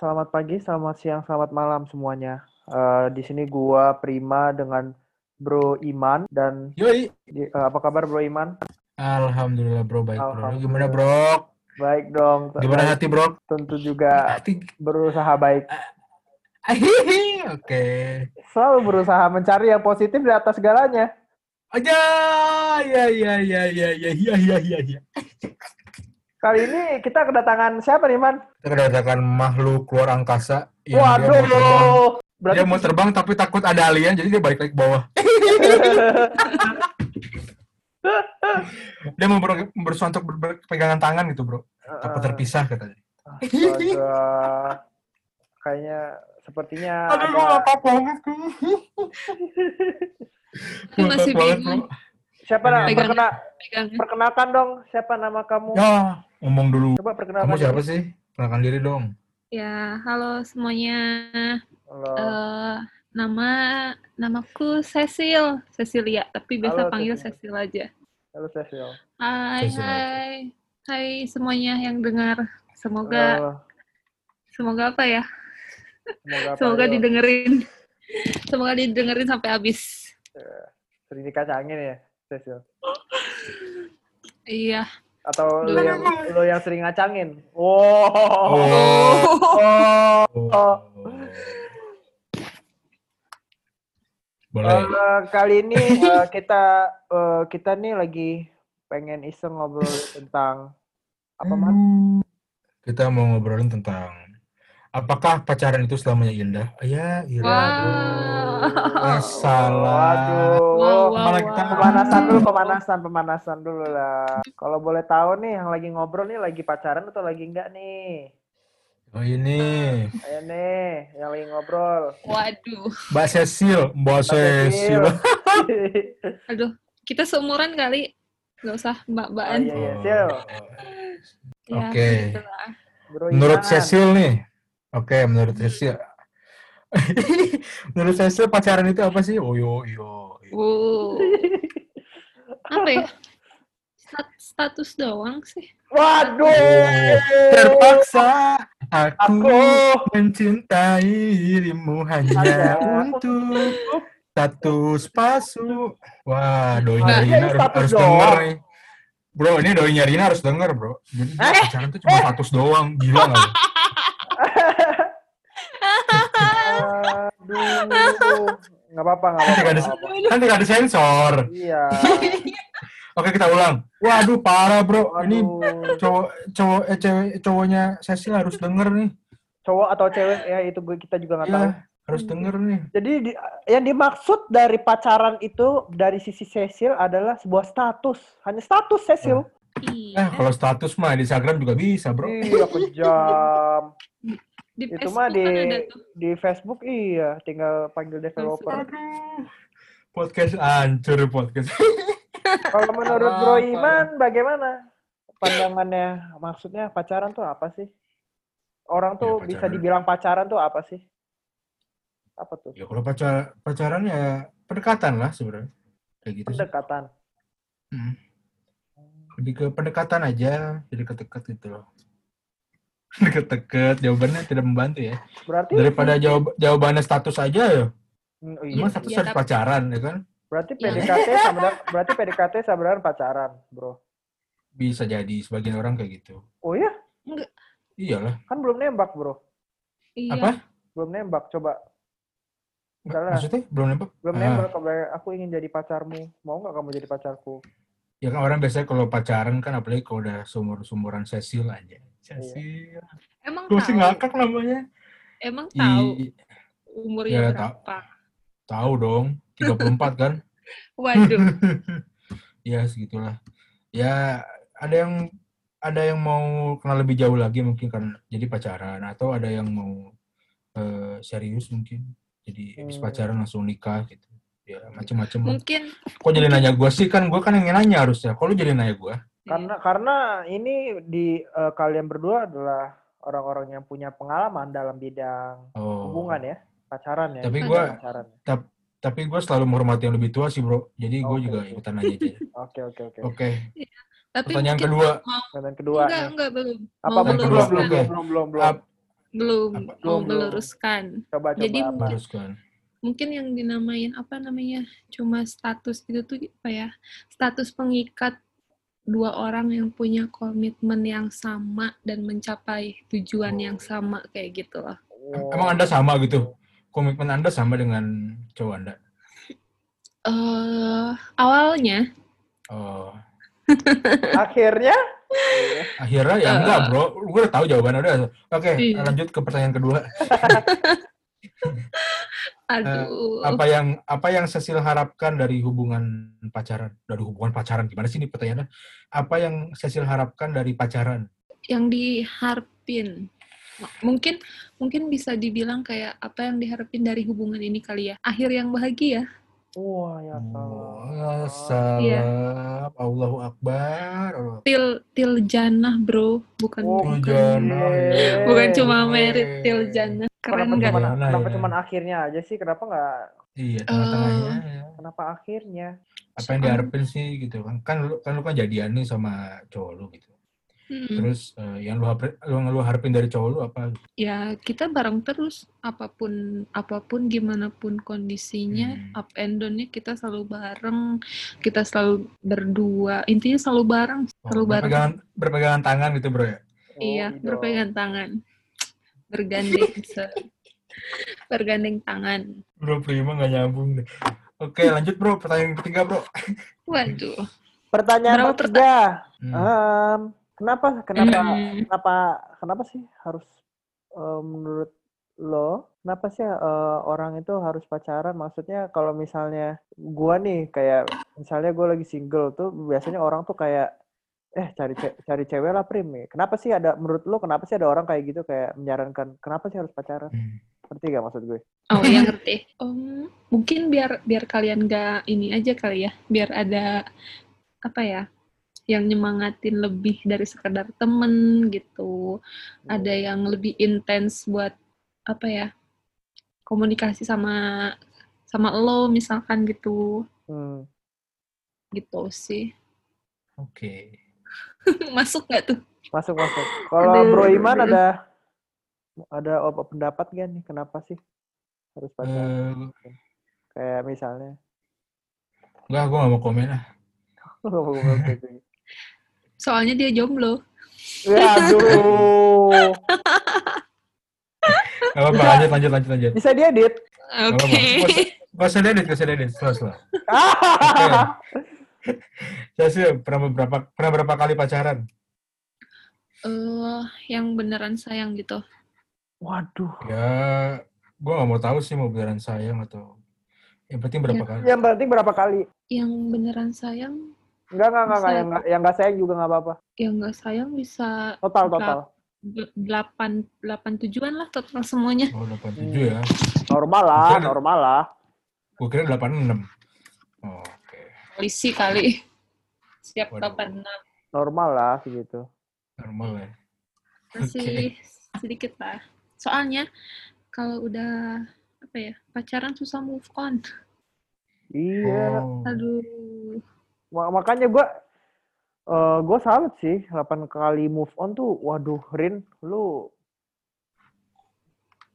selamat pagi, selamat siang, selamat malam semuanya. Eh, di sini gua Prima dengan Bro Iman dan Yoi. di- eh, apa kabar Bro Iman? Alhamdulillah bro, baik bro. Alhamdulillah. Gimana bro? Baik dong. Gimana hati bro? Tentu juga Hati. berusaha baik. Oke. Selalu berusaha mencari yang positif di atas segalanya. Aja, ya ya ya ya ya ya ya ya ya. Kali ini kita kedatangan siapa nih, Man? Kita kedatangan makhluk luar angkasa yang dia mau terbang. Waduh. Berarti Dia mau terbang tapi takut ada alien, jadi dia balik lagi ke bawah. Dia mau ber untuk ber- berpegangan tangan gitu bro. Takut terpisah katanya. Astaga. Kayaknya sepertinya Aduh, gue ada ngakak banget. Aku masih bingung. siapa nama perkena, perkenalkan dong siapa nama kamu? Ya, ngomong dulu. Coba perkenalkan. Kamu siapa sih? Kenalkan diri dong. Ya, halo semuanya. Halo. Eh, nama namaku Cecil, Cecilia, tapi biasa Halo, panggil Cecil. Cecil aja. Halo Cecil. Hai, Cecil hai. Hai semuanya yang dengar. Semoga Halo. semoga apa ya? Semoga, apa, Semoga ayo? didengerin. Semoga didengerin sampai habis. Sering dikacangin ya, Cecil. Iya. Atau lu Duh. yang, lu yang sering ngacangin? Wow. Oh. Oh. Oh. Boleh. Eh, kali ini eh, kita eh, kita nih lagi pengen iseng ngobrol tentang apa man? Kita mau ngobrolin tentang apakah pacaran itu selamanya indah? Ya, iya. Wow. Masalah. Waduh. Wow, wow, Malah kita wow. Pemanasan dulu, pemanasan, pemanasan dulu lah. Kalau boleh tahu nih, yang lagi ngobrol nih lagi pacaran atau lagi enggak nih? Oh ini, Ayo nih, yang lagi ngobrol. Waduh. Mbak Cecil, Mbak Cecil. Aduh, kita seumuran kali. Gak usah Oh, mbak-mbakan. iya, iya, Sil. Ya, Oke. gitulah. Bro Menurut Iman. Cecil nih, oke, menurut Cecil. menurut Cecil pacaran itu apa sih? Oh yo yo. yo. Wow. Apa ya? Stat- status doang sih. Waduh. Terpaksa aku, Aku mencintai dirimu hanya untuk status palsu. Wah, doinya Nah, Rina ini harus, harus denger nih. Bro, ini doinya Rina harus denger, bro. Jadi Eh, pacaran tuh cuma status doang. Gila nggak? Nggak apa-apa, nggak Kan apa-apa. kan tidak ada sensor. Iya. Oke, kita ulang. Waduh, parah, bro. Ini Waduh. cowok cowok eh, cewek cowoknya Cecil harus denger nih. Cowok atau cewek ya itu gue kita juga nggak tahu. Iya, harus denger nih. Jadi di- yang dimaksud dari pacaran itu dari sisi Cecil adalah sebuah status, hanya status Cecil. Eh, Iya. kalau status mah di Instagram juga bisa, bro. Iya kejam. Di itu Facebook mah di kan ada tuh. di Facebook iya, tinggal panggil developer. Podcast hancur podcast. Kalau menurut Bro? Iman bagaimana pandangannya? Maksudnya pacaran tuh apa sih? Orang tuh Ya, bisa dibilang pacaran tuh apa sih? Apa tuh? Ya kalau pacar pacaran ya pendekatan lah sebenarnya. Kayak gitu sih. Pendekatan. Hmm. Lebih ke pendekatan aja, jadi deket-deket gitu loh. Deket-deket, jawabannya tidak membantu ya. Berarti Daripada jawab jawabannya status aja ya. Hmm, oh iya. Emang status iya, harus tapi- pacaran ya kan? Berarti Iya. PDKT sama dengan- berarti PDKT sama dengan pacaran, Bro. Bisa jadi sebagian orang kayak gitu. Oh iya, Iyalah. kan belum nembak, Bro. Iya. Apa? Belum nembak, coba. Misalnya, Maksudnya belum nembak? belum Ah. nembak, aku ingin jadi pacarmu. Mau nggak kamu jadi pacarku? Ya kan orang biasanya kalau pacaran kan apalagi kalau udah sumur-sumuran Cecil aja. Cecil. Emang Gue sih ngakak namanya. Emang tahu I- umurnya Ya, berapa? tahu dong, 34 kan? Waduh. ya segitulah. Ya ada yang ada yang mau kenal lebih jauh lagi mungkin kan jadi pacaran atau ada yang mau eh, serius mungkin jadi habis Hmm. pacaran langsung nikah gitu. Ya macem-macem. Mungkin Kok jadi nanya gue sih kan gue kan yang nanya harusnya. Kok lu jadi nanya gue? Karena karena ini di eh, kalian berdua adalah orang-orang yang punya pengalaman dalam bidang Oh. hubungan ya, pacaran ya. Tapi bukan gua- pacaran. Tapi gue selalu menghormati yang lebih tua sih bro. Jadi gue Oke, juga ikutan aja. Oke oke oke. Oke. tapi Pertanyaan kedua. mau Pertanyaan kedua enggak nih. enggak belum. Apa Mau belum belum belum belum belum belum. Ap- belum Apa? Belum, belum. meluruskan. Coba coba Jadi apa? mungkin- Haruskan. Mungkin yang dinamain apa namanya? Cuma status itu tuh apa ya? Status pengikat dua orang yang punya komitmen yang sama dan mencapai tujuan Oh. yang sama kayak gitu loh. Emang Anda sama gitu? Komitmen Anda sama dengan cowok Anda? eh awalnya Oh, Akhirnya akhirnya ya enggak, bro. Gue udah tahu jawabannya udah. Oke, Iya. lanjut ke pertanyaan kedua. aduh Apa yang apa yang Cecil harapkan dari hubungan pacaran? Dari hubungan pacaran gimana sih ini pertanyaannya? Apa yang Cecil harapkan dari pacaran? yang diharapin mungkin mungkin bisa dibilang kayak apa yang diharapin dari hubungan ini kali ya akhir yang bahagia wah ya Oh, salah. salam. Iya. Allahu Akbar. Allah. til til jannah bro bukan Oh, bukan jannah, ya. bukan cuma Eh. merit til jannah keren Kenapa nggak cuman, Gimana kenapa ya? cuman akhirnya aja sih? Kenapa nggak? Iya, tengah-tengahnya. ya. Kenapa akhirnya? Apa yang diharapin sih gitu kan? Kan lu kan lu kan jadian nih sama cowok lu gitu. Mm-mm. Terus eh, yang lu yang lu harapin dari cowok lu apa? ya kita bareng terus apa pun apa pun gimana pun kondisinya Hmm. up and downnya kita selalu bareng kita selalu berdua intinya selalu bareng Oh, selalu bareng berpegangan, berpegangan tangan gitu bro ya? iya Oh, idol. berpegangan tangan bergandeng se- bergandeng tangan Bro Prima nggak nyambung deh. Oke lanjut bro, pertanyaan ketiga bro. waduh Pertanyaan Berapa ketiga. Hmm. Em, kenapa kenapa Hmm. kenapa kenapa sih harus em, menurut lo kenapa sih eh, orang itu harus pacaran maksudnya kalau misalnya gua nih kayak misalnya gue lagi single tuh biasanya orang tuh kayak eh cari ce- cari cewek lah prim nih kenapa sih ada menurut lo kenapa sih ada orang kayak gitu kayak menyarankan kenapa sih harus pacaran? Hmm. ngerti gak maksud gue? Oh iya ngerti. Em, mungkin biar biar kalian gak ini aja kali ya. Biar ada apa ya yang nyemangatin lebih dari sekedar temen gitu. Ada yang lebih intens buat apa ya komunikasi sama sama lo misalkan gitu. Hmm. gitu sih. Oke. masuk nggak tuh masuk masuk kalau Aduh, Bro Iman aduh. ada ada apa pendapat gak nih kenapa sih harus pacaran Eh, kayak misalnya Enggak, gue gak mau komen lah. soalnya dia jomblo Ya, aduh. Gak apa-apa, lanjut, lanjut, lanjut, lanjut. Bisa diedit. oke Gak usah edit, gak usah edit. Slow, slow. Oke. Saya sih pernah berapa, pernah berapa kali pacaran? eh yang beneran sayang gitu Waduh. Ya, gue gak mau tahu sih mau beneran sayang atau... Yang penting berapa Ya. kali. Yang penting berapa kali? yang beneran sayang Enggak, enggak, enggak, enggak. Yang enggak, yang enggak sayang juga enggak apa-apa. yang nggak sayang bisa Total, total. del- delapan delapan tujuan lah total semuanya Oh, 87 ya. Normal lah, normal lah. Gue kira 86. Oh, Oke, polisi kali siap Waduh. enam Normal lah segitu. normal ya. masih sedikit lah soalnya kalau udah apa ya pacaran susah move on Iya. Oh. aduh Ma- Makanya gua eh gua salut sih 8 kali move on tuh. Waduh, Rin, lu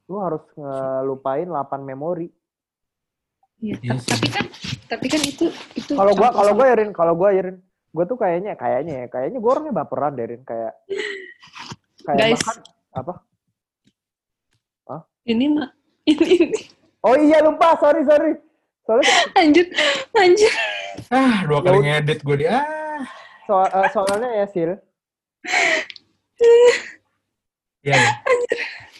lu harus ngelupain 8 memori. ya, Iya sih. tapi kan tapi kan itu itu Kalau gua kalau gua ya Rin, kalau gua ya Rin, gua tuh kayaknya kayaknya ya, kayaknya gua orangnya baperan deh Rin kayak kayak Guys. bahkan apa? ini mah ini, ini. Oh iya lupa, sorry sorry. Soalnya lanjut lanjut Ah, dua kali ngedit gue di ah. soal, eh, soalnya ya Sil, Iya. ya.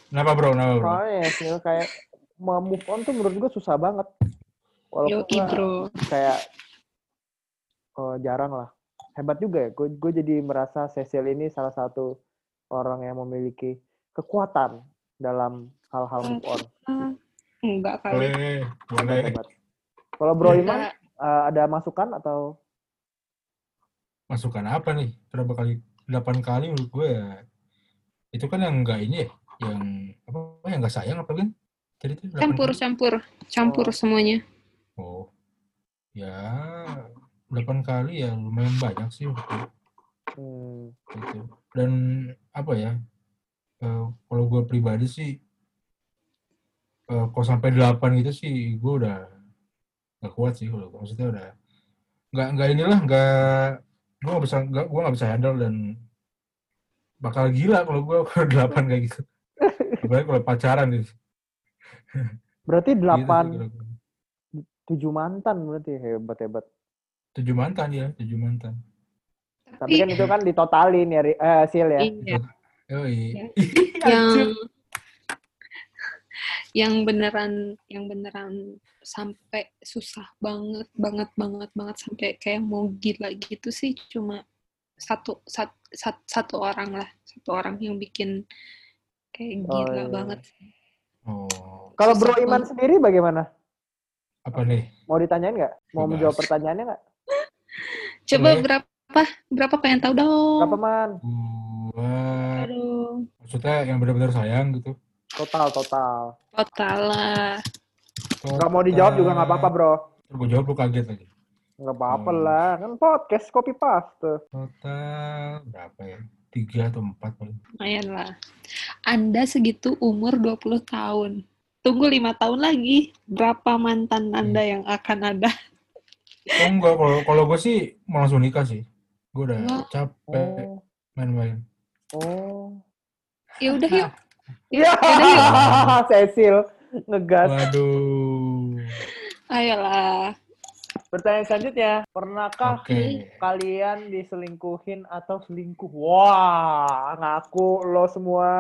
Kenapa bro? Kenapa bro? soalnya ya Sil kayak mau move on tuh menurut gua susah banget. Walaupun Yoi gua bro kayak oh, jarang lah. Hebat juga ya. Gue gue jadi merasa Cecil ini salah satu orang yang memiliki kekuatan dalam hal-hal move on. Enggak kali Boleh, Hebat, boleh. hebat. Kalau Bro Ya. Iman eh, ada masukan atau Masukan apa nih? Berapa kali? 8 kali menurut gue ya. Itu kan yang enggak ini ya. Yang apa? Yang enggak sayang apa kan? Tadi itu delapan campur campur campur semuanya Oh. Ya, 8 kali ya lumayan banyak sih waktu hmm, itu. Dan apa ya? eh, kalau gue pribadi sih eh, kalau sampai 8 gitu sih gue udah nggak kuat sih kalau maksudnya udah nggak nggak inilah nggak gue nggak bisa nggak gue nggak bisa handle dan bakal gila kalau gue kalau 8 kayak gitu apalagi kalau pacaran gitu Berarti Gitu delapan gua. Tujuh mantan berarti hebat hebat. tujuh mantan ya tujuh mantan Tapi kan itu kan ditotalin ya, eh, Sil ya. iya. Yoi. Ya. Anjir. yang yang beneran yang beneran sampai susah banget banget banget banget sampai kayak mau gila gitu sih cuma satu sat, sat- satu orang lah satu orang yang bikin kayak Oh, gila iya. banget oh Kalau Bro Iman banget. sendiri bagaimana? Apa nih Mau ditanyain nggak? Mau Bebas. menjawab pertanyaannya nggak? coba Boleh. berapa berapa pengen tahu dong Berapa man? gua aduh maksudnya yang benar-benar sayang gitu Total total. total lah Nggak mau dijawab juga nggak apa-apa bro. Gue jawab lu kaget lagi. Nggak apa-apa Hmm. lah. Kan podcast copy paste. Total berapa ya? Tiga atau empat paling. lumayan lah anda segitu umur 20 tahun tunggu lima tahun lagi berapa mantan anda yang akan ada Oh enggak, kalau kalau gue sih mau langsung nikah sih. Gue udah Wah. capek Oh. main-main. Oh. ya udah yuk Iya. Yaudah, Cecil ngegas. Waduh. ayolah Pertanyaan selanjutnya, pernahkah Oke. kalian diselingkuhin atau selingkuh? Wah, ngaku lo semua.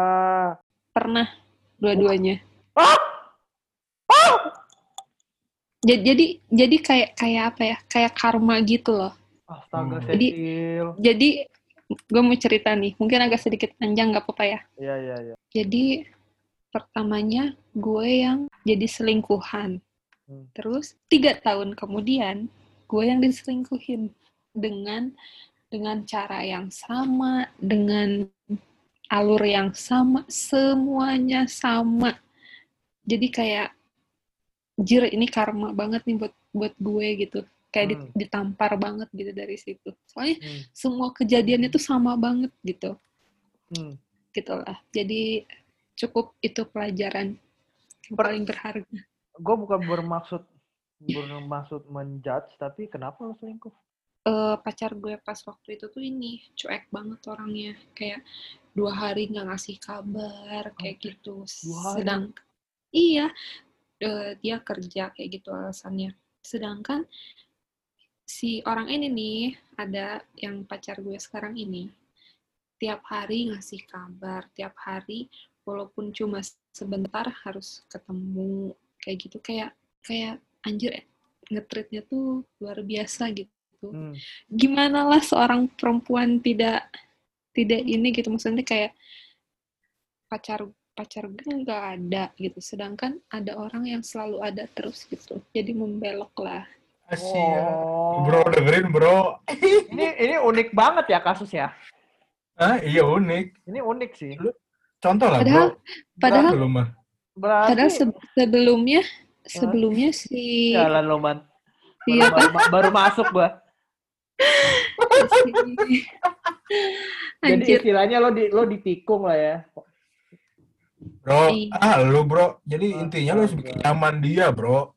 pernah dua-duanya Ah! Jadi jadi jadi kayak kayak apa ya kayak karma gitu loh Astaga, Hmm. Jadi- jadi gue mau cerita nih mungkin agak sedikit panjang nggak apa-apa ya Iya, iya, iya. jadi pertamanya gue yang jadi selingkuhan Hmm. terus tiga tahun kemudian gue yang diselingkuhin dengan dengan cara yang sama dengan alur yang sama semuanya sama jadi kayak jir ini karma banget nih buat buat gue gitu kayak Hmm. ditampar banget gitu dari situ soalnya Hmm. semua kejadian itu sama banget gitu Hmm. gitulah jadi cukup itu pelajaran yang paling berharga Gue bukan bermaksud bermaksud menjudge, tapi kenapa lo selingkuh? Eh, pacar gue pas waktu itu tuh ini cuek banget orangnya kayak dua hari nggak ngasih kabar kayak gitu Dua hari? sedang iya eh, dia kerja kayak gitu alasannya. Sedangkan si orang ini nih ada yang pacar gue sekarang ini tiap hari ngasih kabar tiap hari walaupun cuma sebentar harus ketemu kayak gitu. Kayak kayak anjir ngetritnya tuh luar biasa gitu. Hmm. gimana lah seorang perempuan tidak tidak ini gitu? Maksudnya kayak pacar pacar gue nggak ada gitu sedangkan ada orang yang selalu ada terus gitu jadi membelok lah Asia. Oh. Bro dengerin bro. Ini ini unik banget ya kasusnya. Ah iya unik. Ini unik sih. Contoh lah Padahal- bro. padahal Belum mah. Berarti padahal se- sebelumnya sebelumnya si, jalan lo man. si Baru, apa baru, baru masuk gua. si- Jadi istilahnya lo di lo ditikung lah ya. Bro, Iya. ah lu bro. Jadi intinya lu harus bikin nyaman dia bro.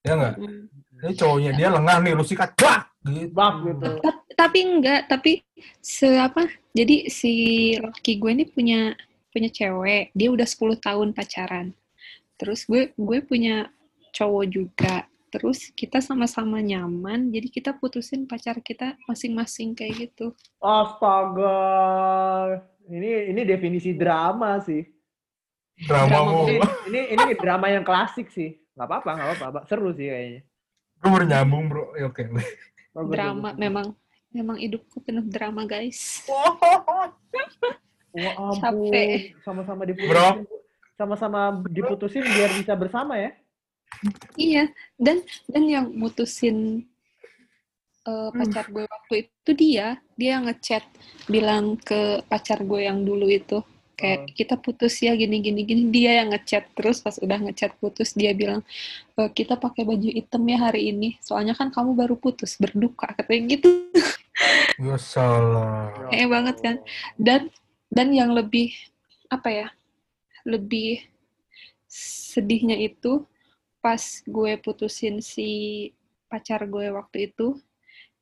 Ya nggak? Mm. Ini cowoknya dia lengah nih, lu sikat bak gitu. Gitu. Tapi enggak tapi se apa jadi si laki gue ini punya punya cewek dia udah 10 tahun pacaran terus gue gue punya cowok juga terus kita sama-sama nyaman jadi kita putusin pacar kita masing-masing kayak gitu Astaga. Ini ini definisi drama sih. Drama Drama mu. Ini ini, ini drama yang klasik sih. Nggak apa-apa, nggak apa-apa. Seru sih kayaknya. Lu baru nyambung bro. Ya, Oke. Bagus, drama bagus. memang memang hidupku penuh drama guys Wah ampun. Capek. Sama-sama diputusin. Bro. Sama-sama diputusin biar bisa bersama ya. iya dan dan yang mutusin eh, pacar gue waktu itu dia dia yang ngechat bilang ke pacar gue yang dulu itu kayak kita putus ya gini gini gini dia yang ngechat terus pas udah ngechat putus dia bilang "E, kita pakai baju hitam ya hari ini soalnya kan kamu baru putus berduka katanya gitu Ya salah. Kayaknya banget kan. dan dan yang lebih apa ya lebih sedihnya itu pas gue putusin si pacar gue waktu itu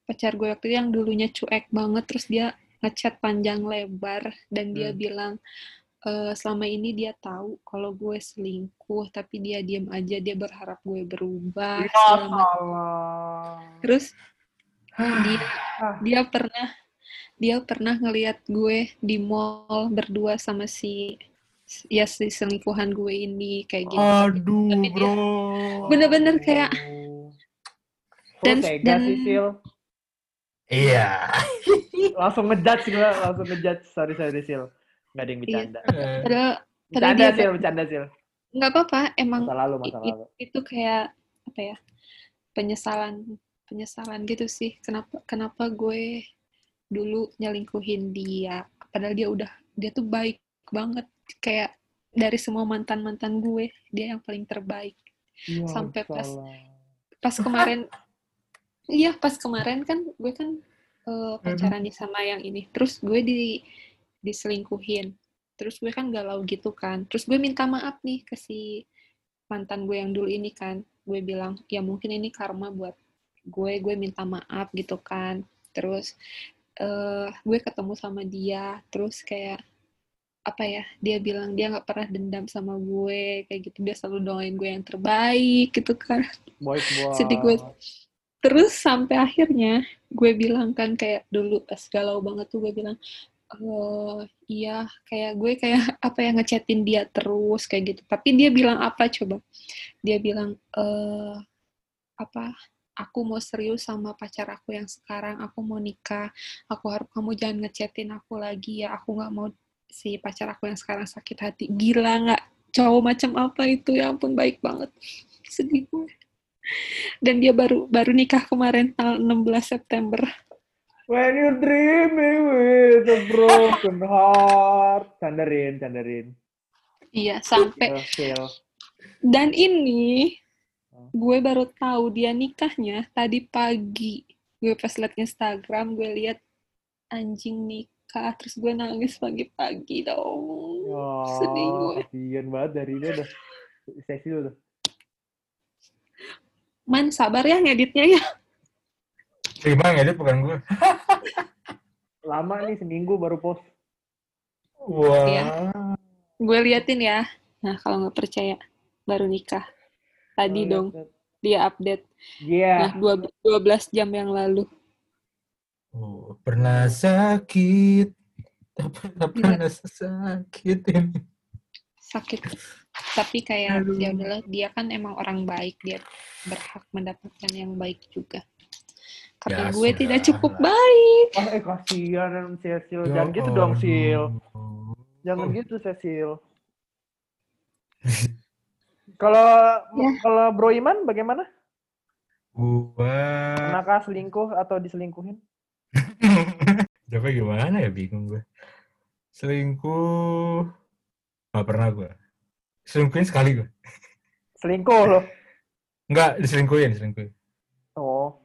pacar gue waktu itu yang dulunya cuek banget terus dia ngechat panjang lebar dan dia Hmm. bilang "Eh, selama ini dia tahu kalau gue selingkuh tapi dia diam aja dia berharap gue berubah Ya salah. terus dia Ah. dia pernah dia pernah ngelihat gue di mall berdua sama si ya si selingkuhan gue ini kayak gitu Aduh, Tapi bro. bener-bener kayak Dan, Dan- dan- sih. Iya. Langsung ngejudge gue, langsung ngejudge. Sorry, sorry, Sil. Nggak ada yang Iya. bercanda. padahal padahal Bercanda, dia Sil, bercanda, Sil. nggak apa-apa emang Masa lalu, masa lalu. itu kayak apa ya penyesalan penyesalan gitu sih kenapa kenapa gue dulu nyelingkuhin dia padahal dia udah dia tuh baik banget kayak dari semua mantan mantan gue dia yang paling terbaik Ya, sampai pas- pas kemarin iya pas kemarin kan gue kan eh, pacaran nih sama yang ini. Terus gue di diselingkuhin. Terus gue kan galau gitu kan. Terus gue minta maaf nih ke si mantan gue yang dulu ini kan. Gue bilang ya mungkin ini karma buat gue gue minta maaf gitu kan. Terus eh gue ketemu sama dia. Terus kayak apa ya dia bilang dia nggak pernah dendam sama gue kayak gitu. Dia selalu doain gue yang terbaik gitu kan. Sedih gue terus sampai akhirnya gue bilang kan kayak dulu pas galau banget tuh gue bilang eh iya kayak gue kayak apa ya ngechatin dia terus kayak gitu. Tapi dia bilang apa coba? Dia bilang eh apa aku mau serius sama pacar aku yang sekarang aku mau nikah aku harap kamu jangan ngechatin aku lagi ya aku nggak mau si pacar aku yang sekarang sakit hati. Gila nggak? Cowok macam apa itu? Ya ampun baik banget. Sedih gue dan dia baru baru nikah kemarin tanggal 16 September When you're dreaming with a broken heart. Candarin, candarin. iya sampai Sil. dan ini Oh. gue baru tahu dia nikahnya tadi pagi gue pas liat Instagram gue lihat anjing nikah terus gue nangis pagi-pagi dong Ya, sedih gue kasihan banget dari ini udah seksi udah. Man sabar ya ngeditnya ya Terima ngedit bukan gue. Lama nih seminggu baru post. Wah. Iya. gue liatin ya nah kalau nggak percaya baru nikah tadi dong dia update Iya. nah dua 12 jam yang lalu Oh, pernah sakit. Tak pernah, Iya. pernah sakit ini. sakit tapi kayak Aduh. ya udahlah dia kan emang orang baik dia berhak mendapatkan yang baik juga karena Ya, gue sudah. tidak cukup baik Ah, eh kasihan Sil. Ya Jangan gitu dong, Sil. Jangan Oh. gitu, Cecil. Kalau Ya. kalau Bro Iman bagaimana? Gua Pernahkah selingkuh atau diselingkuhin? Jawabnya gimana ya bingung gue. Selingkuh nggak pernah gue. Selingkuhin sekali gue. Selingkuh loh. Nggak diselingkuhin, diselingkuhin. Oh.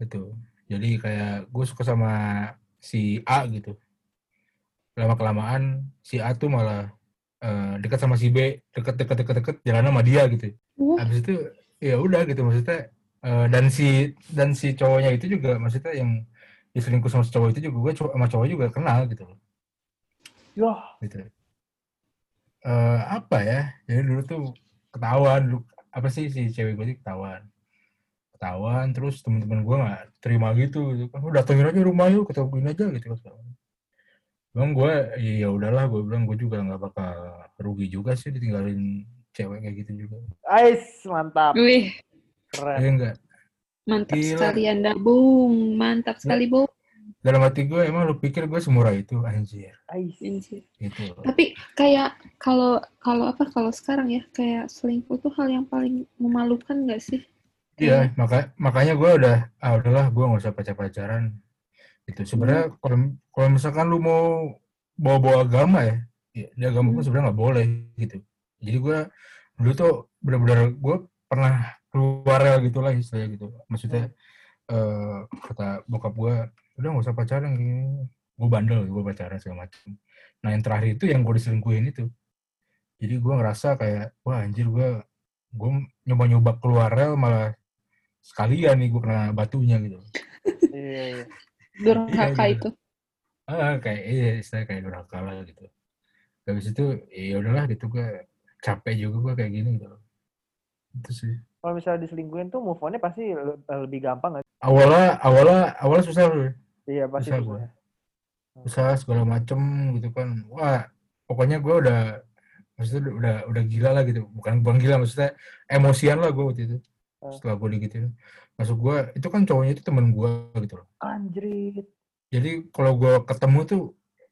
Gitu. Jadi kayak gue suka sama si A gitu. Lama kelamaan si A tuh malah eh, dekat sama si B, deket deket deket deket jalan sama dia gitu. Wah. Habis itu ya udah gitu maksudnya eh, dan si dan si cowoknya itu juga maksudnya yang diselingkuh sama si cowok itu juga gue sama cowok juga kenal gitu loh. Yah, gitu. Eh apa ya? Jadi dulu tuh ketahuan dulu apa sih si cewek gue itu ketahuan. Ketahuan terus teman-teman gue nggak terima gitu gitu kan. Udah datengin aja rumah yuk, ketemuin aja gitu kan. Bang gue ya ya udahlah gue bilang gue juga nggak bakal rugi juga sih ditinggalin cewek kayak gitu juga. Ais, mantap. Wih, Keren. Ya enggak. mantap Gila. sekali Anda, Bung. Mantap sekali, Bung. Dalam hati gue emang lu pikir gue semurah itu anjir Ais. Anjir. gitu. Tapi kayak kalau kalau apa kalau sekarang ya kayak selingkuh tuh hal yang paling memalukan gak sih? Iya, maka makanya gue udah ah udahlah gue nggak usah pacar-pacaran. Itu sebenarnya kalau kalau misalkan lu mau bawa-bawa agama ya, ya di agama Hmm. sebenarnya nggak boleh gitu. Jadi gue dulu tuh benar-benar gue pernah keluar ya gitu lah istilahnya gitu. Maksudnya eh kata bokap gue udah nggak usah pacaran gini. Gue bandel, gue pacaran segala macam. Nah yang terakhir itu yang gue diselingkuhin itu. Jadi gue ngerasa kayak, wah anjir gue gue nyoba-nyoba keluar rel malah sekalian nih gue kena batunya gitu. Iya, iya. Durhaka Iya, itu. Ah kayak iya istilah kayak durhaka lah gitu. Habis itu ya udahlah gitu gue capek juga gue kayak gini gitu. Itu sih. Kalau misalnya diselingkuhin tuh move on-nya pasti le- lebih gampang nggak? Awalnya awalnya awalnya susah bro. Iya pasti susah. gua. susah segala macem gitu kan wah pokoknya gue udah maksudnya udah- udah gila lah gitu bukan bukan gila maksudnya emosian lah gue waktu itu Hmm. setelah gue digituin masuk gue itu kan cowoknya itu temen gue gitu loh Anjrit. jadi kalau gue ketemu tuh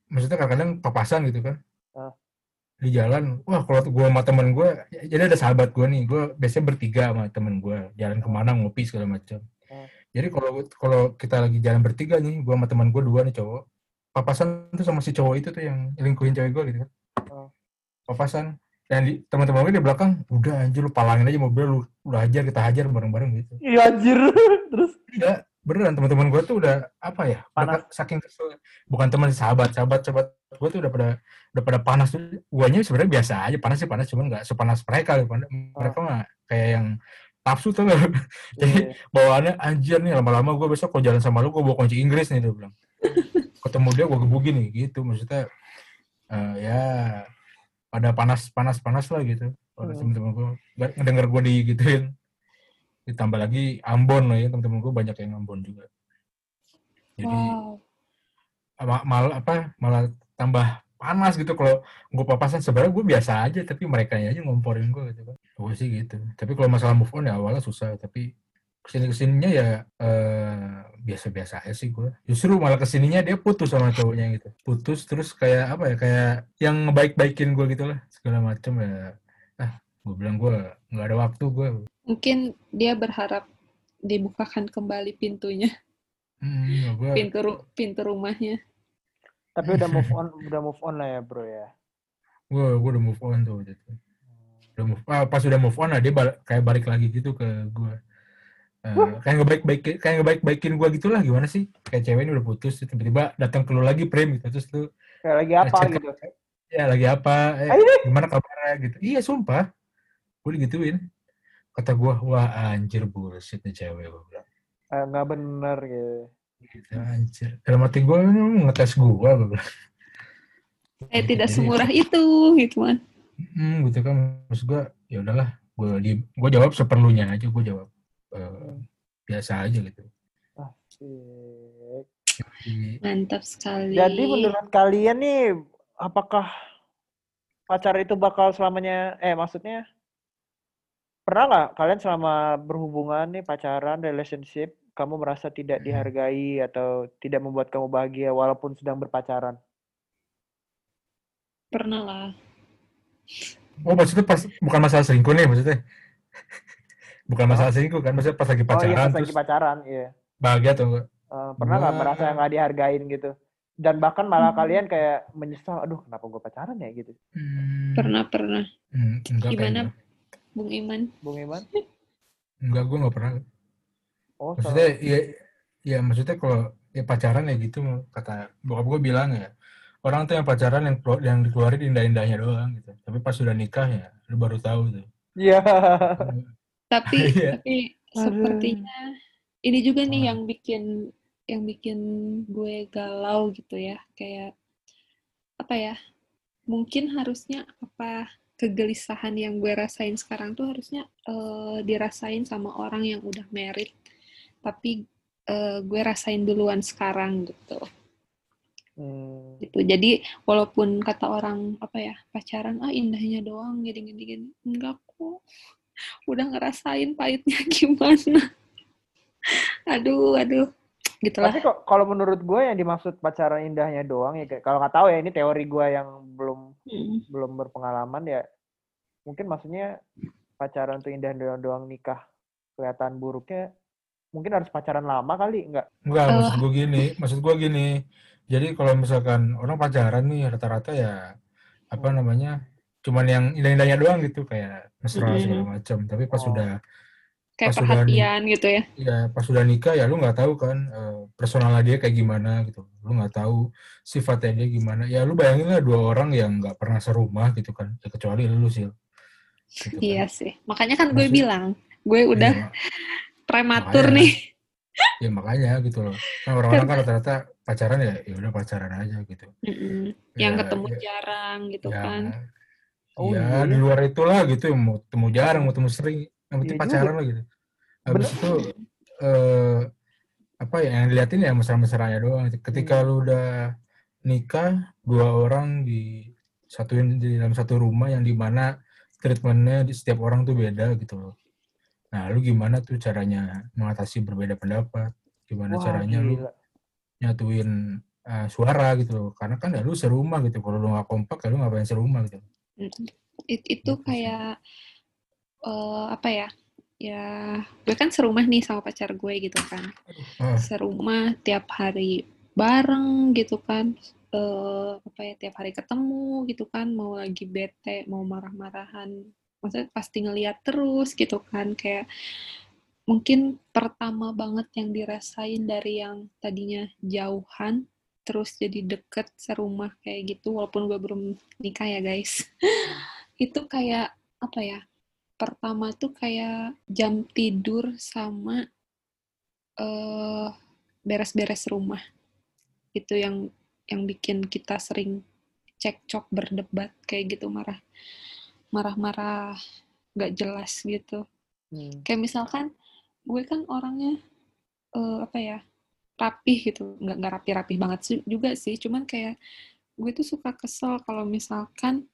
maksudnya kadang-kadang papasan gitu kan Ah. di jalan wah kalau gue sama temen gue jadi ada sahabat gue nih gue biasanya bertiga sama temen gue jalan ke mana ngopi segala macam. Jadi kalau kalau kita lagi jalan bertiga nih gue sama teman gue dua nih cowok papasan tuh sama si cowok itu tuh yang lingkuhin cewek gue gitu kan Ah. papasan dan di teman-teman gue di belakang udah anjir lu palangin aja mobil lu udah hajar kita hajar bareng-bareng gitu Iya anjir. Terus Iya, beneran teman-teman gue tuh udah apa ya? Panas. saking kesel. Bukan teman sahabat, sahabat sahabat gue tuh udah pada udah pada panas tuh. Guanya sebenarnya biasa aja, panas sih panas, cuman nggak sepanas mereka. Mereka mah kayak yang nafsu tuh nggak? Jadi iya. bawaannya anjir nih lama-lama gue besok kalau jalan sama lu gue bawa kunci Inggris nih dia bilang. Ketemu dia gue gebukin nih gitu maksudnya eh, ya pada panas panas panas lah gitu. Kalau Hmm. temen-temen gue ngedenger gue digituin ditambah lagi Ambon lah ya temen-temen gue banyak yang Ambon juga. Jadi Wow. ma- malah apa malah tambah panas gitu. Kalau gue papasan sebenarnya gue biasa aja tapi mereka aja ngomporin gue gitu kan gue sih gitu. Tapi kalau masalah move on ya awalnya susah tapi ke sini ke sininya ya eh, biasa-biasa aja sih gue justru malah ke sininya dia putus sama cowoknya gitu. Putus terus kayak apa ya kayak yang ngebaik-baikin gue gitu lah segala macem ya. Ah gue bilang gue nggak ada waktu gue Mungkin dia berharap dibukakan kembali pintunya, hmm, gue pintu ru- pintu rumahnya. Tapi udah move on, udah move on lah ya bro ya. gue gue udah move on tuh gitu. udah move ah, pas udah move on lah dia bal- kayak balik lagi gitu ke gue Eh, kayak ngebaik baik kayak ngebaik baikin gue gitulah gimana sih? Kayak cewek ini udah putus tiba-tiba datang ke lu lagi prem gitu. Terus lu Kayak lagi apa ngechat gitu. ya lagi apa? Eh, gimana kabarnya gitu. Iya sumpah. Gue digituin. Kata gue wah anjir bullshit nih cewek gue bilang. Eh, nggak bener gitu. Gitu anjir dalam hati gue ini ngetes gue bilang Eh tidak jadi- semurah itu, gitu kan. Hmm, gitu kan maksud gue ya udahlah gue di gue jawab seperlunya aja gue jawab eh, biasa aja gitu Asik. Jadi, Mantap sekali. Jadi menurut kalian nih, apakah pacar itu bakal selamanya, eh maksudnya, pernah nggak kalian selama berhubungan nih, pacaran, relationship, kamu merasa tidak Hmm. dihargai atau tidak membuat kamu bahagia walaupun sedang berpacaran? Pernah lah. oh maksudnya pas bukan masalah selingkuh nih maksudnya bukan masalah selingkuh kan maksudnya pas lagi oh iya, pacaran pas terus lagi pacaran, iya. bahagia atau enggak Eh, pernah nggak merasa nggak dihargain gitu? Dan bahkan malah Hmm. kalian kayak menyesal, aduh kenapa gue pacaran ya gitu. hmm, Pernah, pernah. hmm, Gimana? kayaknya. Bung Iman. Bung Iman? enggak gue nggak pernah Oh, maksudnya ya ya maksudnya kalau ya pacaran ya gitu kata bokap gue bilang ya orang tuh yang pacaran yang yang dikeluarin indah-indahnya doang gitu tapi pas sudah nikah ya lu baru tahu tuh Iya. Tapi, Iya. tapi sepertinya ini juga nih yang bikin yang bikin gue galau gitu ya. Kayak apa ya? Mungkin harusnya apa kegelisahan yang gue rasain sekarang tuh harusnya eh, dirasain sama orang yang udah married. Tapi eh, gue rasain duluan sekarang gitu. Hmm. gitu. Jadi walaupun kata orang apa ya pacaran ah indahnya doang gini gini gini enggak kok udah ngerasain pahitnya gimana. aduh aduh gitulah. Tapi kok kalau menurut gue yang dimaksud pacaran indahnya doang ya kayak- kalau nggak tahu ya ini teori gue yang belum Hmm. belum berpengalaman ya mungkin maksudnya pacaran tuh indah doang, doang nikah kelihatan buruknya mungkin harus pacaran lama kali nggak Enggak, Eh. maksud gue gini, maksud gue gini. Jadi kalau misalkan orang pacaran nih rata-rata ya apa Hmm. namanya, cuman yang indah-indahnya doang gitu kayak mesra Mm-mm. segala macam. Tapi pas Oh. sudah kayak Pas udah perhatian gitu ya. ya pas sudah nikah ya lu nggak tahu kan eh, personalnya dia kayak gimana gitu lu nggak tahu sifatnya dia gimana ya lu bayangin lah dua orang yang nggak pernah serumah gitu kan ya, kecuali lu sih gitu kan. Iya sih. Makanya kan gue Maksud- bilang, gue udah Iya, prematur makanya. nih. ya makanya gitu loh kan orang-orang kan rata-rata pacaran ya ya udah pacaran aja gitu Mm-mm. Yang Ya, ketemu ya, jarang gitu ya, kan. Oh, ya iya. di luar itulah gitu mau temu jarang mau temu sering yang penting Iya pacaran lah gitu habis Bener. itu eh, apa ya yang diliatin ya mesra-mesranya doang ketika Hmm. lu udah nikah dua orang di satuin di dalam satu rumah yang di mana treatmentnya di setiap orang tuh beda gitu loh nah lu gimana tuh caranya mengatasi berbeda pendapat gimana Wah, caranya lu gila. nyatuin eh, suara gitu loh karena kan ya lu serumah gitu kalau lu nggak kompak ya lu ngapain serumah gitu Mm-mm. It- itu Gitu sih. kayak eh, apa ya? Ya, gue kan serumah nih sama pacar gue gitu kan. Ah, Serumah tiap hari bareng gitu kan. Eh, apa ya? Tiap hari ketemu gitu kan. Mau lagi bete, mau marah-marahan. Maksudnya pasti ngeliat terus gitu kan. Kayak mungkin pertama banget yang dirasain dari yang tadinya jauhan terus jadi deket serumah kayak gitu walaupun gue belum nikah ya guys itu kayak apa ya pertama tuh kayak jam tidur sama eh beres-beres rumah itu yang yang bikin kita sering cekcok berdebat kayak gitu marah marah-marah gak jelas gitu. Hmm. kayak misalkan gue kan orangnya eh, apa ya rapih gitu. Nggak nggak rapi-rapi banget sih- juga sih. Cuman kayak gue tuh suka kesel kalau misalkan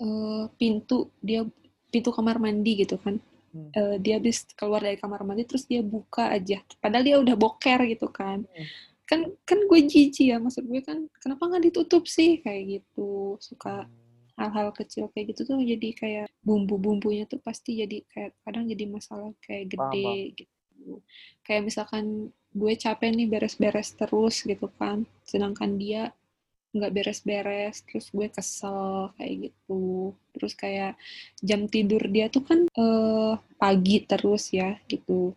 eh, pintu dia pintu kamar mandi gitu kan. Hmm. Eh, dia habis keluar dari kamar mandi terus dia buka aja. Padahal dia udah boker gitu kan. Hmm. kan kan gue jijik ya. Maksud gue kan kenapa nggak ditutup sih? Kayak gitu. Suka hal-hal kecil kayak gitu tuh jadi kayak bumbu-bumbunya tuh pasti jadi kayak kadang jadi masalah kayak Paham, gede gitu. Kayak misalkan gue capek nih beres-beres terus gitu kan sedangkan dia nggak beres-beres terus gue kesel kayak gitu. Terus kayak jam tidur dia tuh kan eh, pagi terus ya gitu.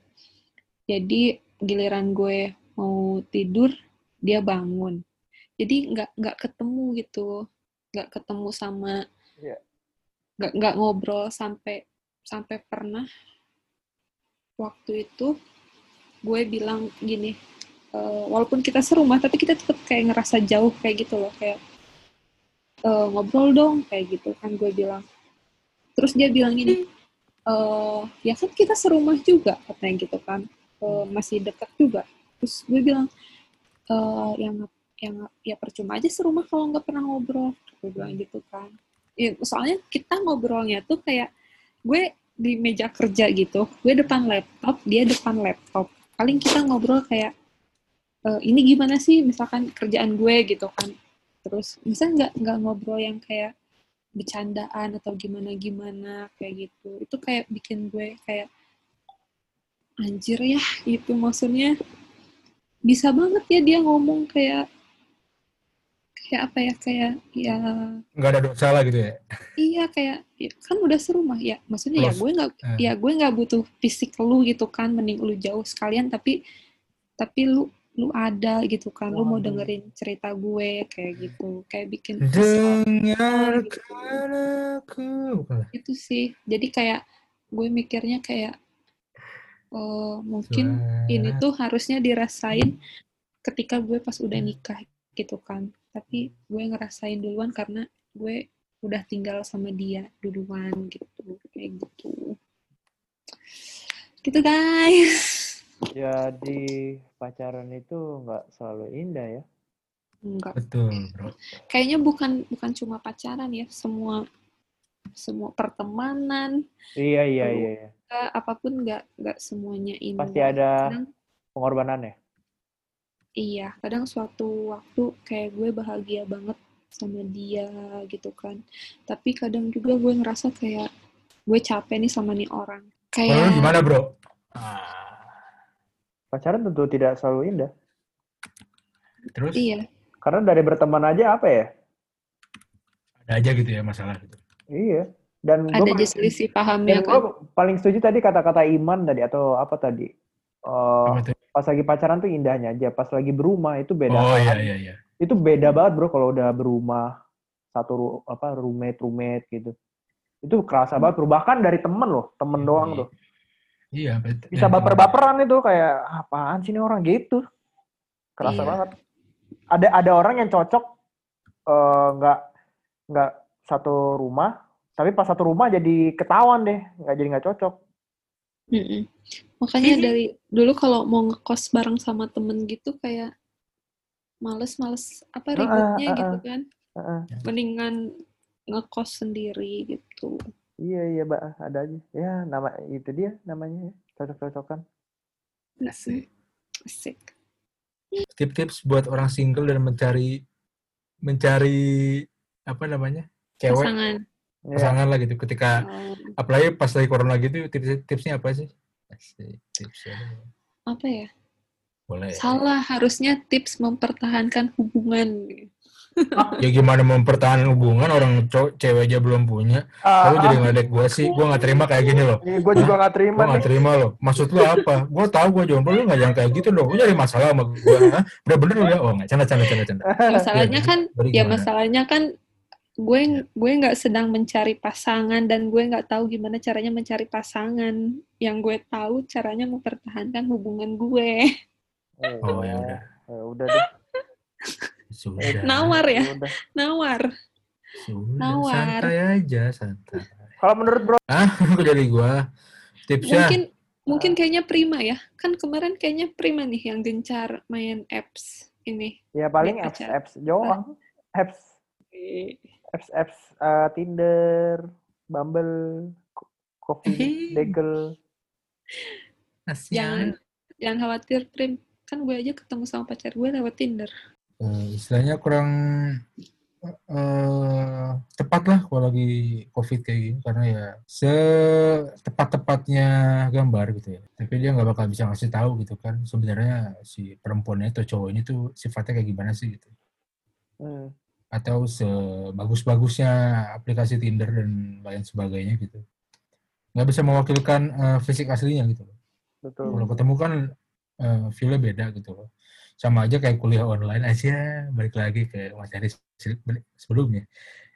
Jadi giliran gue mau tidur dia bangun. Jadi nggak nggak ketemu gitu nggak ketemu sama Iya. nggak nggak ngobrol sampai sampai pernah. Waktu itu gue bilang gini eh, walaupun kita serumah tapi kita tetap kayak ngerasa jauh kayak gitu loh kayak "Eh, ngobrol dong kayak gitu kan gue bilang. Terus dia bilang gini eh ya kan kita serumah juga katanya gitu kan. Eh, masih dekat juga. Terus gue bilang eh yang yang ya percuma aja serumah kalau nggak pernah ngobrol gue bilang gitu kan. Ya, soalnya kita ngobrolnya tuh kayak gue di meja kerja gitu gue depan laptop dia depan laptop. Paling kita ngobrol kayak "Eh, ini gimana sih misalkan kerjaan gue? gitu kan. Terus bisa nggak nggak ngobrol yang kayak bercandaan atau gimana gimana kayak gitu. Itu kayak bikin gue kayak anjir ya gitu maksudnya. Bisa banget ya dia ngomong kayak kayak apa ya kayak ya nggak ada dosa lah gitu ya iya kayak ya, kan udah serumah ya maksudnya ya Close. gue nggak Eh. ya gue nggak butuh fisik lu gitu kan mending lu jauh sekalian tapi tapi lu lu ada gitu kan lu mau dengerin cerita gue kayak gitu kayak bikin dengarkan aku bukan lah. itu sih jadi kayak gue mikirnya kayak eh, mungkin Suara. ini tuh harusnya dirasain ketika gue pas udah nikah gitu kan tapi gue ngerasain duluan karena gue udah tinggal sama dia duluan gitu kayak gitu gitu guys Jadi pacaran itu nggak selalu indah ya. enggak betul bro kayaknya bukan bukan cuma pacaran ya semua semua pertemanan Iya iya iya. iya. apa pun nggak nggak semuanya indah Pasti ada kadang pengorbanannya. Iya, kadang suatu waktu kayak gue bahagia banget sama dia gitu kan. Tapi kadang juga gue ngerasa kayak gue capek nih sama nih orang. Kayak gimana bro Ah, Pacaran tentu tidak selalu indah. terus iya, Karena dari berteman aja apa ya? ada aja gitu ya masalah gitu Iya. Dan gue Ada aja selisih paham ya gue kan. paling setuju tadi kata-kata Iman tadi atau apa tadi? Eh, Apa? Pas lagi pacaran tuh indahnya aja. Pas lagi berumah itu beda. Oh iya hal. iya iya. Itu beda banget bro kalau udah berumah satu ru- apa roommate roommate gitu. Itu kerasa banget bro. Bahkan dari temen loh, temen Iya, doang iya. tuh. Iya, bet- Bisa dan- baper-baperan itu kayak apaan sih ini orang gitu. Kerasa Iya. banget. Ada ada orang yang cocok eh, nggak nggak satu rumah, tapi pas satu rumah jadi ketahuan deh, nggak jadi nggak cocok. Mm-mm. Makanya dari dulu kalau mau ngekos bareng sama temen gitu kayak males-males apa Heeh, ribetnya heeh. gitu kan. Heeh. Mendingan ngekos sendiri gitu. Iya iya mbak ada aja. Ya nama itu dia namanya ya, cocok-cocokan. Asik. Asik. Tips-tips buat orang single dan mencari mencari apa namanya? cewek Pasangan. Iya. pasangan lah gitu ketika Oh, apalagi pas lagi corona gitu tips tipsnya apa sih? Tipsnya. apa ya? Boleh. Salah harusnya tips mempertahankan hubungan. Ya gimana mempertahankan hubungan orang cowok cewek aja belum punya. Ah, Kalau jadi ngeledek gue sih, gue nggak terima kayak gini loh. gue juga nggak terima Gue nggak terima loh. Maksud lu apa? Gue tahu gue jomblo, lu nggak jangan kayak gitu dong. Lu nyari masalah sama gue. Udah bener lu ya? Oh nggak, canda, canda, canda, canda. Masalahnya Iya, kan, ya masalahnya kan gue gue nggak sedang mencari pasangan dan gue nggak tahu gimana caranya mencari pasangan. Yang gue tahu caranya mempertahankan hubungan gue. Oh ya udah. Ya udah deh. Sudah. Nawar ya, Udah. nawar. Sudah, Nawar. santai aja, santai. Kalau menurut bro, Ah, jadi gua tipsnya Mungkin mungkin kayaknya prima ya. Kan kemarin kayaknya prima nih yang gencar main apps ini. ya paling apps apps doang. Apps apps apps eh, Tinder, Bumble, Co- Coffee, Daggle. Jangan jangan khawatir prim. Kan gue aja ketemu sama pacar gue lewat Tinder. Eh, istilahnya kurang eh tepat lah kalau lagi covid kayak gini karena ya setepat-tepatnya gambar gitu ya tapi dia nggak bakal bisa ngasih tahu gitu kan sebenarnya si perempuannya atau cowok ini tuh sifatnya kayak gimana sih gitu Hmm. Atau sebagus-bagusnya aplikasi Tinder dan lain sebagainya gitu. Nggak bisa mewakilkan eh, fisik aslinya gitu loh. Betul. kalau ketemu kan eh, feel-nya beda gitu loh. Sama aja kayak kuliah online aja balik lagi ke materi se- sebelumnya.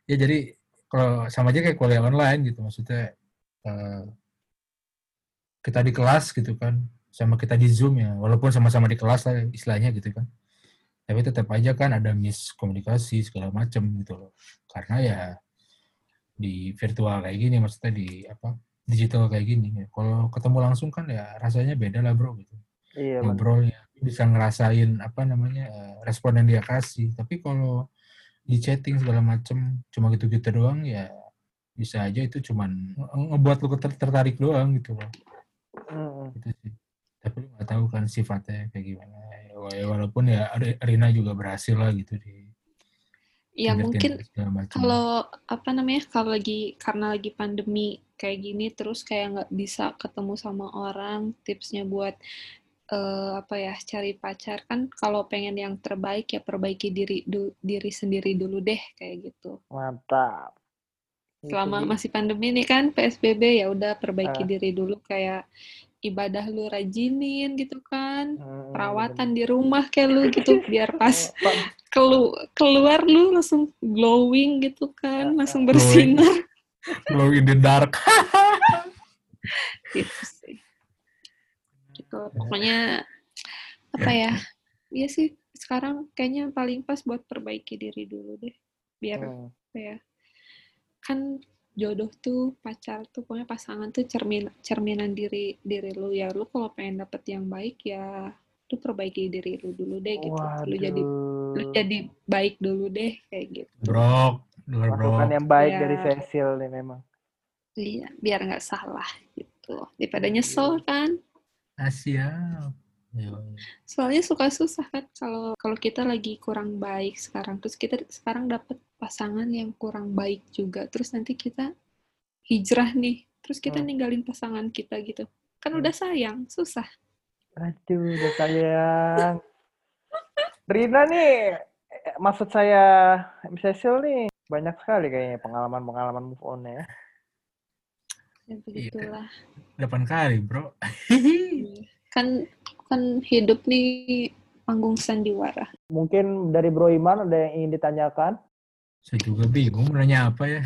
Ya jadi kalau sama aja kayak kuliah online gitu maksudnya eh, kita di kelas gitu kan sama kita di zoom ya. Walaupun sama-sama di kelas lah istilahnya gitu kan tapi tetap aja kan ada miskomunikasi segala macam gitu loh. Karena ya di virtual kayak gini maksudnya di apa digital kayak gini ya. kalau ketemu langsung kan ya rasanya beda lah bro gitu. Iya, ngobrolnya bisa ngerasain apa namanya eh, respon yang dia kasih. Tapi kalau di chatting segala macem cuma gitu-gitu doang ya bisa aja itu cuman nge- ngebuat lu ter- tertarik doang gitu loh. Mm-mm. gitu sih tapi lu nggak tahu kan sifatnya kayak gimana Ya, walaupun ya Ri- Rina juga berhasil lah gitu di Ya mungkin kalau apa namanya kalau lagi karena lagi pandemi kayak gini terus kayak nggak bisa ketemu sama orang tipsnya buat eh, apa ya cari pacar kan kalau pengen yang terbaik ya perbaiki diri du- diri sendiri dulu deh kayak gitu Mantap. Selama dia. masih pandemi nih kan PSBB ya udah perbaiki Ah. diri dulu kayak ibadah lu rajinin gitu kan Mm, perawatan di rumah kayak lu gitu biar pas kelu keluar lu langsung glowing gitu kan langsung bersinar. Glow in the dark. Gitu sih. Gitu pokoknya apa ya iya sih sekarang kayaknya paling pas buat perbaiki diri dulu deh biar Hmm. apa ya kan jodoh tuh pacar tuh pokoknya pasangan tuh cermin cerminan diri diri lu. Ya lu kalau pengen dapet yang baik ya lu perbaiki diri lu dulu deh gitu. Lu jadi lu Waduh. jadi baik dulu deh kayak gitu. Bro denger bro Masukan yang baik Ya. dari Cecil nih memang. iya biar nggak salah gitu. Daripada nyesel kan? Asia soalnya suka susah kan kalau kalau kita lagi kurang baik sekarang. Terus kita sekarang dapet pasangan yang kurang baik juga terus nanti kita hijrah nih terus kita Hmm. ninggalin pasangan kita gitu kan Hmm. udah sayang susah Aduh, udah sayang. Rina nih, eh, maksud saya Cecil nih banyak sekali kayaknya pengalaman-pengalaman move on ya. Ya begitulah. Delapan kali, bro. kan kan hidup nih panggung sandiwara. Mungkin dari Bro Iman ada yang ingin ditanyakan? Saya juga bingung mau nanya apa ya.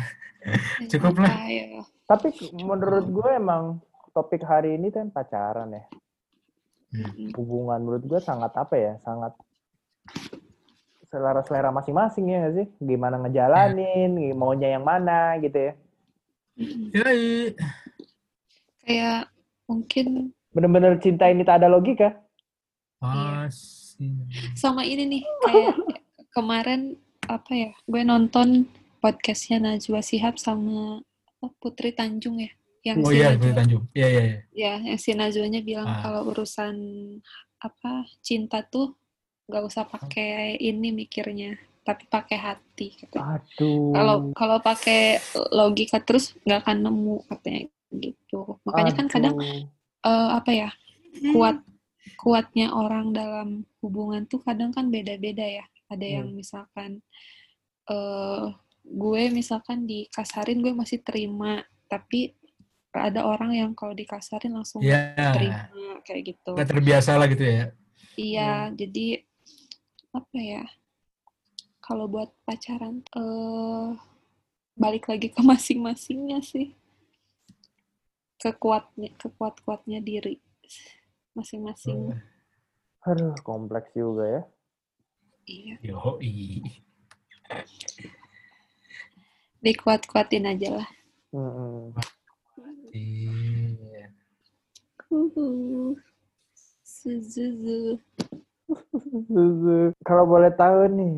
Cukup lah. Apa ya? Tapi menurut gue emang topik hari ini kan pacaran ya. Hmm. Hubungan menurut gue sangat apa ya? Sangat selera-selera masing-masing ya nggak sih? Gimana ngejalanin, maunya yang mana gitu ya. Yoi. Kayak mungkin Bener-bener cinta ini tak ada logika. Pasti. sama ini nih kayak kemarin apa ya gue nonton podcastnya Najwa Shihab sama apa, Putri Tanjung ya yang Oh si iya, Najwa, Putri Tanjung. Iya, iya, iya. ya yang si Najwanya bilang Ah. kalau urusan apa cinta tuh nggak usah pakai ini mikirnya tapi pakai hati katanya. Aduh. kalau kalau pakai logika terus nggak akan nemu katanya gitu makanya kan kadang Aduh. eh, apa ya kuat kuatnya orang dalam hubungan tuh kadang kan beda-beda ya ada yang misalkan eh gue misalkan dikasarin gue masih terima tapi ada orang yang kalau dikasarin langsung Iya. terima kayak gitu Nggak terbiasa lah gitu ya. iya jadi apa ya kalau buat pacaran eh balik lagi ke masing-masingnya sih kekuatnya kekuat kuatnya diri masing-masing Aduh, kompleks juga ya. Iya Yoi. dikuat-kuatin aja lah. Suzuzu. Kalau boleh tahu nih,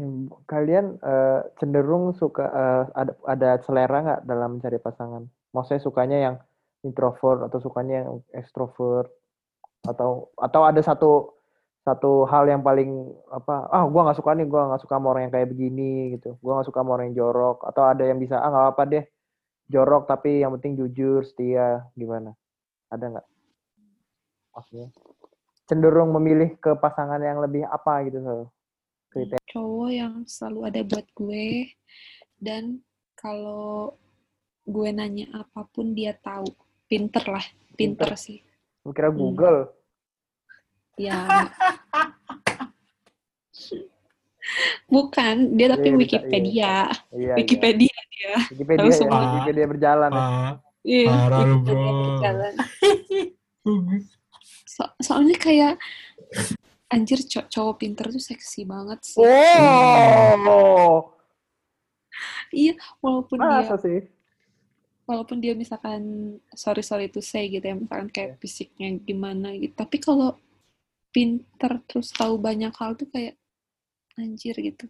kalian eh, cenderung suka eh, ada ada selera nggak dalam mencari pasangan? Maksudnya sukanya yang introvert atau sukanya yang extrovert atau atau ada satu satu hal yang paling apa ah gua nggak suka nih gua nggak suka sama orang yang kayak begini gitu. Gua nggak suka sama orang yang jorok atau ada yang bisa ah nggak apa deh jorok tapi yang penting jujur setia gimana? Ada nggak? Maksudnya cenderung memilih ke pasangan yang lebih apa gitu so kriteria. Cowok yang selalu ada buat gue dan kalau gue nanya apa pun dia tahu. Pinter lah pinter, Pinter. sih. Kira Hmm. Ya bukan dia tapi Iya, bisa, Wikipedia iya, iya. Wikipedia dia Wikipedia ya, semua. Wikipedia berjalan ya. Ah, iya Parah lu, Wikipedia bro. berjalan. So- soalnya kayak anjir cow- cowok pinter tuh seksi banget sih Oh, iya walaupun dia masa sih? walaupun dia misalkan sorry sorry to say gitu ya misalkan kayak fisiknya gimana gitu tapi kalau pinter terus tahu banyak hal tuh kayak anjir gitu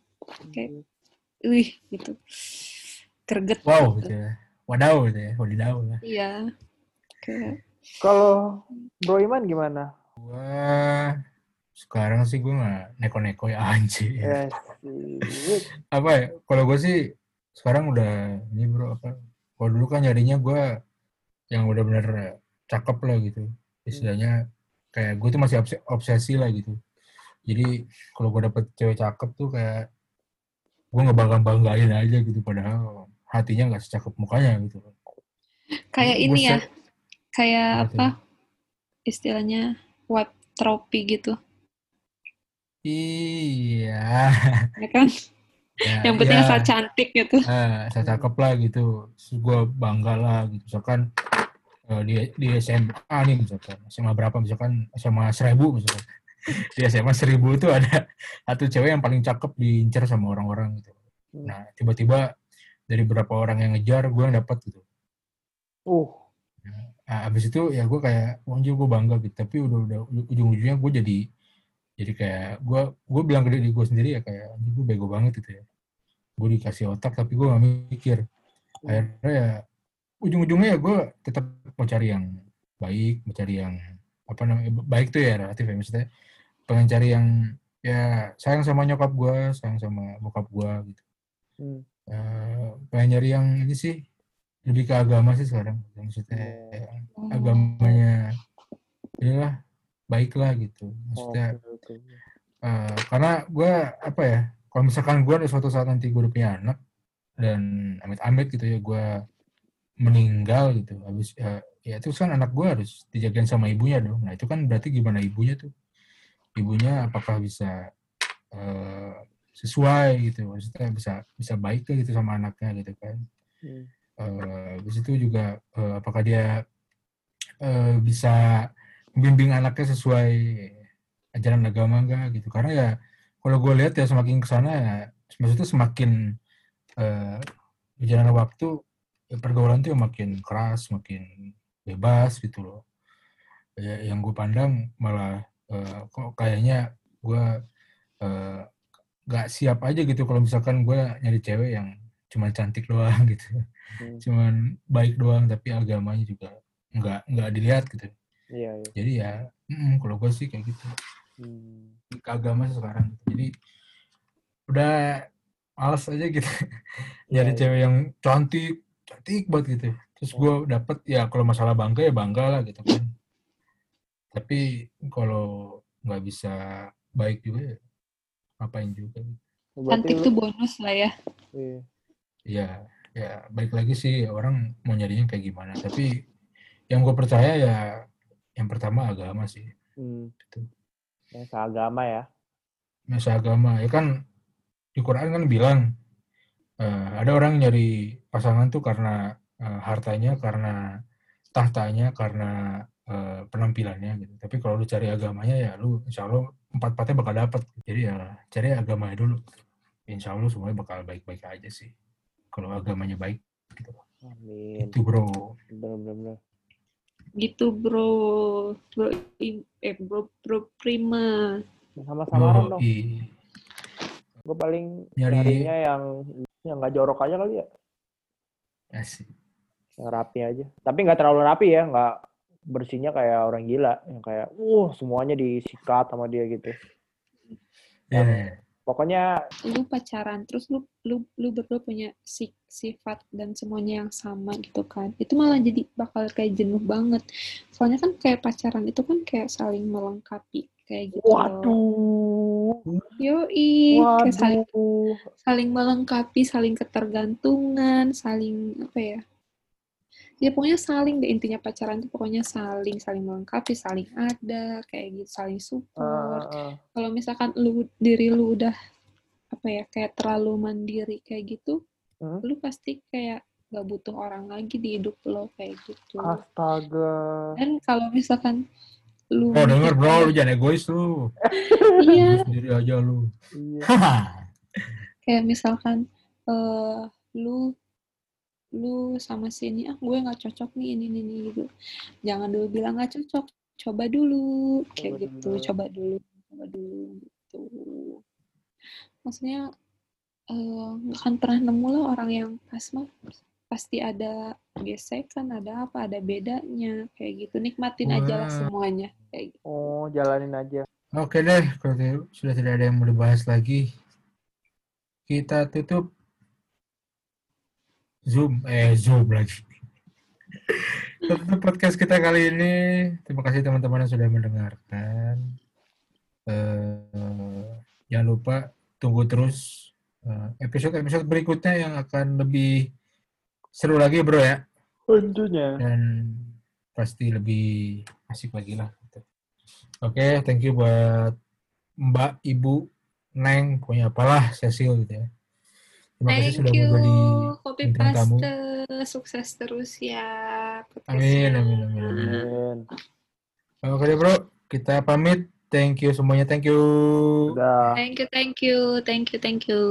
kayak wih gitu greget Wow gitu. gitu ya. Wadaw gitu ya. Wadidaw lah. iya kayak Kalau Bro Iman gimana? Gua sekarang sih gue nggak neko-neko ya anjir. Ya, sih. Apa ya? Kalau gue sih sekarang udah ini bro apa? Kalau dulu kan nyarinya gue yang udah bener cakep lah gitu. Istilahnya kayak gue tuh masih obse- obsesi lah gitu. Jadi kalau gue dapet cewek cakep tuh kayak gue ngebangga banggain aja gitu padahal hatinya nggak secakep mukanya gitu. kayak ini ya kayak Apa istilahnya wipe trophy gitu Iya. ya kan Ya, yang penting iya. asal cantik gitu Eh, saya cakep lah gitu. Gue bangga lah gitu. Misalkan di, di SMA nih misalkan. SMA berapa misalkan SMA seribu misalkan. Di SMA seribu itu ada satu cewek yang paling cakep diincar sama orang-orang gitu. Nah tiba-tiba dari beberapa orang yang ngejar gue yang dapat gitu. Uh, Nah, abis itu ya gue kayak, wah anjir gue bangga gitu. Tapi udah udah ujung-ujungnya gue jadi jadi kayak gue gue bilang ke diri gue sendiri ya kayak gue bego banget gitu ya. Gue dikasih otak tapi gue gak mikir. Akhirnya ya ujung-ujungnya ya gue tetap mau cari yang baik, mau cari yang apa namanya baik tuh ya relatif ya maksudnya pengen cari yang ya sayang sama nyokap gue, sayang sama bokap gue gitu. hmm. Eh, pengen nyari yang ini sih lebih ke agama sih sekarang maksudnya yang Oh. agamanya inilah baik lah gitu maksudnya Oke, oke. eh, karena gue apa ya kalau misalkan gue ada suatu saat nanti gue udah punya anak dan amit-amit gitu ya gue meninggal gitu habis ya, ya itu kan anak gue harus dijagain sama ibunya dong. Nah itu kan berarti gimana ibunya tuh? Ibunya apakah bisa eh, sesuai gitu? Maksudnya bisa bisa baik tuh gitu sama anaknya gitu kan? Hmm. Eh, habis itu juga eh, apakah dia eh, bisa membimbing anaknya sesuai ajaran agama enggak gitu? Karena ya kalau gue lihat ya semakin ke sana ya maksudnya semakin eh, berjalannya waktu ya pergaulan tuh makin keras makin bebas gitu loh ya, yang gue pandang malah eh, kok kayaknya gue eh, nggak siap aja gitu kalau misalkan gue nyari cewek yang cuma cantik doang gitu Hmm. cuman baik doang tapi agamanya juga nggak nggak dilihat gitu Iya, iya. jadi ya mm, kalau gue sih kayak gitu Hmm. ke agama sekarang gitu. jadi udah males aja gitu nyari Iya, iya. cewek yang cantik cantik banget gitu terus gue dapet ya kalau masalah bangga ya bangga lah gitu kan tapi kalau nggak bisa baik juga ya ngapain juga gitu. Cantik tuh bonus lah ya. iya. ya ya baik lagi sih orang mau nyarinya kayak gimana tapi yang gue percaya ya yang pertama agama sih Hmm. Gitu. Yang seagama ya. masa agama ya kan di Quran kan bilang eh, ada orang nyari pasangan tuh karena eh, hartanya karena tahtanya karena eh, penampilannya gitu tapi kalau lu cari agamanya ya lu insya Allah empat empatnya bakal dapat jadi ya cari agamanya dulu insya Allah semuanya bakal baik-baik aja sih kalau agamanya baik gitu Amin. itu bro. Gitu bro. Bro, i- eh bro, bro prima. Sama-sama dong. Gue paling Nyari- nyarinya yang yang nggak jorok aja kali ya. Asik. Yang rapi aja. Tapi nggak terlalu rapi ya. Nggak bersihnya kayak orang gila. Yang kayak, uh semuanya disikat sama dia gitu. Ya, Pokoknya Lu pacaran terus lu lu lu berdua punya si- sifat dan semuanya yang sama gitu kan. Itu malah jadi bakal kayak jenuh banget. Soalnya kan kayak pacaran itu kan kayak saling melengkapi kayak gitu. waduh. Yoi, kayak saling Waduh. saling melengkapi, saling ketergantungan, saling apa ya? Ya pokoknya saling deh intinya pacaran tuh pokoknya saling, saling melengkapi, saling ada, kayak gitu, saling support. Ah, ah. Kalau misalkan lu diri lu udah apa ya, kayak terlalu mandiri kayak gitu, Hmm? lu pasti kayak gak butuh orang lagi di hidup lo kayak gitu. Astaga. Dan kalau misalkan lu Oh denger bro, lu jangan egois lu. iya, sendiri aja lu. Iya. kayak misalkan eh lu lu sama si ini ah gue nggak cocok nih ini ini ini," gitu jangan dulu bilang nggak cocok coba dulu kayak Coba gitu dulu. coba dulu coba dulu gitu maksudnya eh, nggak akan pernah nemu lah orang yang pas mah pasti ada gesekan ada apa ada bedanya kayak gitu nikmatin aja lah semuanya kayak gitu Oh, jalanin aja. Oke deh, kalau sudah tidak ada yang mau dibahas lagi, kita tutup Zoom, eh Zoom lagi. Tutup podcast kita kali ini. Terima kasih teman-teman yang sudah mendengarkan. Eh, jangan lupa tunggu terus eh, episode-episode berikutnya yang akan lebih seru lagi bro ya. Tentunya. dan pasti lebih asik lagi lah. Oke, thank you buat Mbak, Ibu, Neng, pokoknya apalah, Cecil gitu ya. Terima kasih Thank sudah you, menjadi Kopi bintang tamu. Paste. Sukses terus ya. Amin, podcastnya. amin, amin, amin. Amin. Oke deh bro, kita pamit. Thank you semuanya, thank you. Thank you, thank you, thank you, thank you.